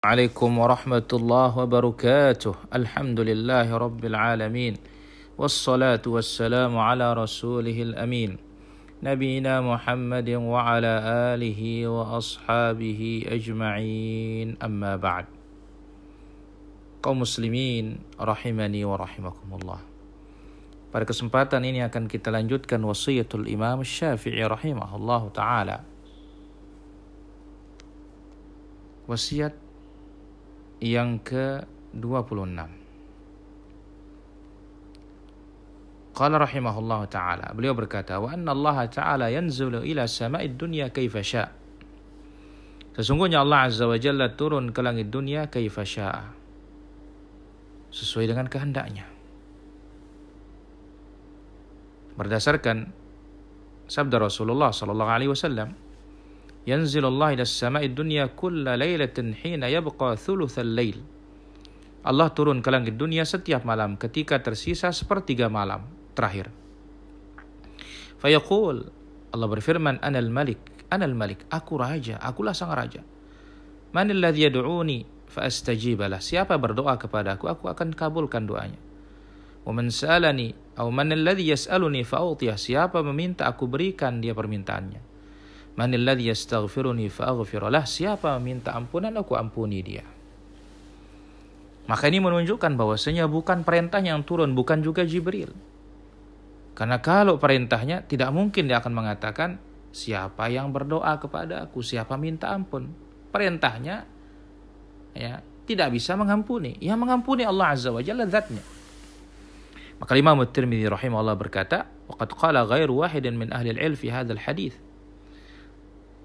عليكم ورحمة الله وبركاته. الحمد لله رب العالمين. والصلاة والسلام على رسوله الأمين. نبينا محمد وعلى آله وأصحابه أجمعين. أما بعد. قوم مسلمين رحمني ورحمكم الله. Pada kesempatan ini akan kita lanjutkan wasiatul Imam Syafi'i rahimahullah ta'ala. Wasiat yang ke-26. Qala rahimahullah taala, beliau berkata, "Wa anna Allah taala yanzulu ila sama'id dunya kaifa syaa." Sesungguhnya Allah Azza wa Jalla turun ke langit dunia kaifa syaa. Sesuai dengan kehendaknya. Berdasarkan sabda Rasulullah sallallahu alaihi wasallam, yanzilullah ila samai dunya kulla lailatin hina yabqa thuluthal lail. Allah turun ke langit dunia setiap malam ketika tersisa sepertiga malam terakhir. Fayaqul Allah berfirman anal malik anal malik aku raja akulah sang raja. Man alladhi yad'uni faastajibalah siapa berdoa kepada aku aku akan kabulkan doanya. Wa man sa'alani aw man alladhi yas'aluni fa'utiyah siapa meminta aku berikan dia permintaannya. Manil ladzi yastaghfiruni fa'aghfiralah. Siapa meminta ampunan aku ampuni dia. Maka ini menunjukkan bahwasanya bukan perintah yang turun, bukan juga Jibril. Karena kalau perintahnya tidak mungkin dia akan mengatakan siapa yang berdoa kepada aku, siapa minta ampun. Perintahnya ya tidak bisa mengampuni. Yang mengampuni Allah Azza wa Jalla zatnya. Maka Imam At-Tirmidzi rahimahullah berkata, "Waqad qala ghairu wahidin min ahli al-ilm fi hadzal hadits."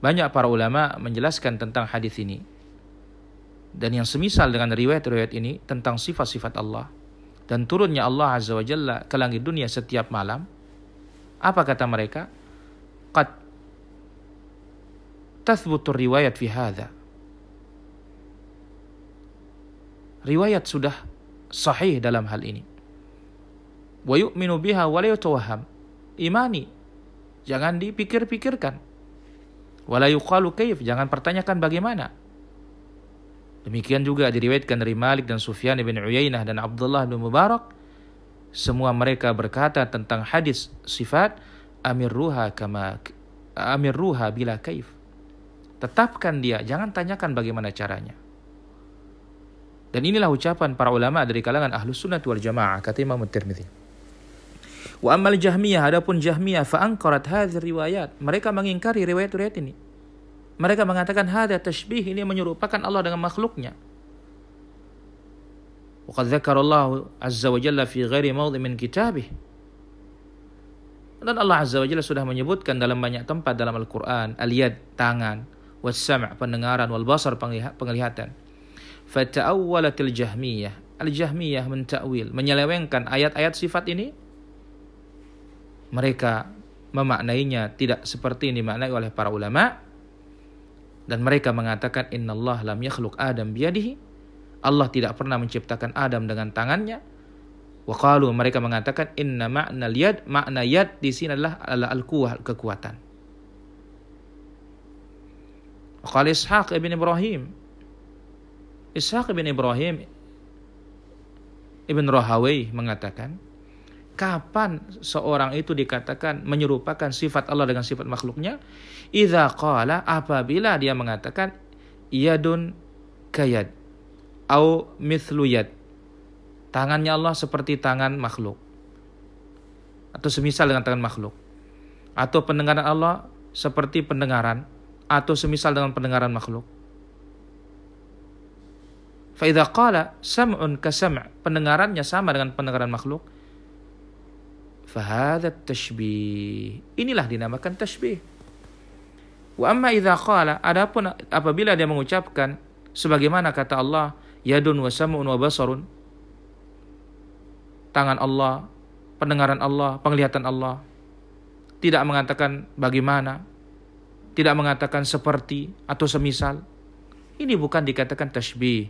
Banyak para ulama menjelaskan tentang hadis ini. Dan yang semisal dengan riwayat-riwayat ini tentang sifat-sifat Allah dan turunnya Allah Azza wa Jalla ke langit dunia setiap malam. Apa kata mereka? Qad tathbutu riwayat fi hadha. Riwayat sudah sahih dalam hal ini. Wa yu'minu biha wa la Imani. Jangan dipikir-pikirkan. Wala yuqalu kaif, jangan pertanyakan bagaimana. Demikian juga diriwayatkan dari Malik dan Sufyan bin Uyainah dan Abdullah bin Mubarak. Semua mereka berkata tentang hadis sifat amir ruha kama amir ruha bila kaif. Tetapkan dia, jangan tanyakan bagaimana caranya. Dan inilah ucapan para ulama dari kalangan ahlus sunnah wal jamaah, kata Imam Tirmidzi. Wa amal Jahmiyah, adapun Jahmiyah fa angkarat hadhihi riwayat. Mereka mengingkari riwayat-riwayat ini. Mereka mengatakan hadza tashbih ini menyerupakan Allah dengan makhluknya. Waqad dzakara Allah azza wa jalla fi ghairi mawdhi min kitabih. Dan Allah azza wa jalla sudah menyebutkan dalam banyak tempat dalam Al-Qur'an al-yad tangan, was sam' pendengaran, wal basar penglihatan. Fata'awwalatil Jahmiyah. Al-Jahmiyah menta'wil, menyelewengkan ayat-ayat sifat ini mereka memaknainya tidak seperti yang dimaknai oleh para ulama. Dan mereka mengatakan Allah lam yakhluq adam biyadihi. Allah tidak pernah menciptakan Adam dengan tangannya. Waqalu mereka mengatakan inna makna yad makna yad di sini adalah al-quwah kekuatan. Qala Ishaq ibn Ibrahim. Ishaq ibn Ibrahim Ibn Rahawai mengatakan Kapan seorang itu dikatakan menyerupakan sifat Allah dengan sifat makhluknya? Idza qala apabila dia mengatakan yadun kayad au mithlu yad. Tangannya Allah seperti tangan makhluk. Atau semisal dengan tangan makhluk. Atau pendengaran Allah seperti pendengaran atau semisal dengan pendengaran makhluk. Faidha qala sam'un kasam' pendengarannya sama dengan pendengaran makhluk Fahadha tashbih. Inilah dinamakan tashbih. Wa amma idza qala adapun apabila dia mengucapkan sebagaimana kata Allah yadun wa sam'un wa basarun tangan Allah, pendengaran Allah, penglihatan Allah tidak mengatakan bagaimana, tidak mengatakan seperti atau semisal. Ini bukan dikatakan tashbih.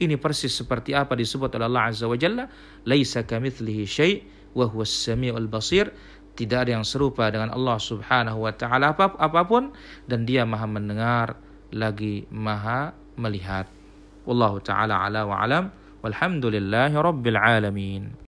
Ini persis seperti apa disebut oleh Allah Azza wa Jalla, laisa kamitslihi syai' wa huwas samiul basir tidak ada yang serupa dengan Allah Subhanahu wa taala apa pun dan dia Maha mendengar lagi Maha melihat. Wallahu taala ala wa alam. Walhamdulillahi rabbil alamin.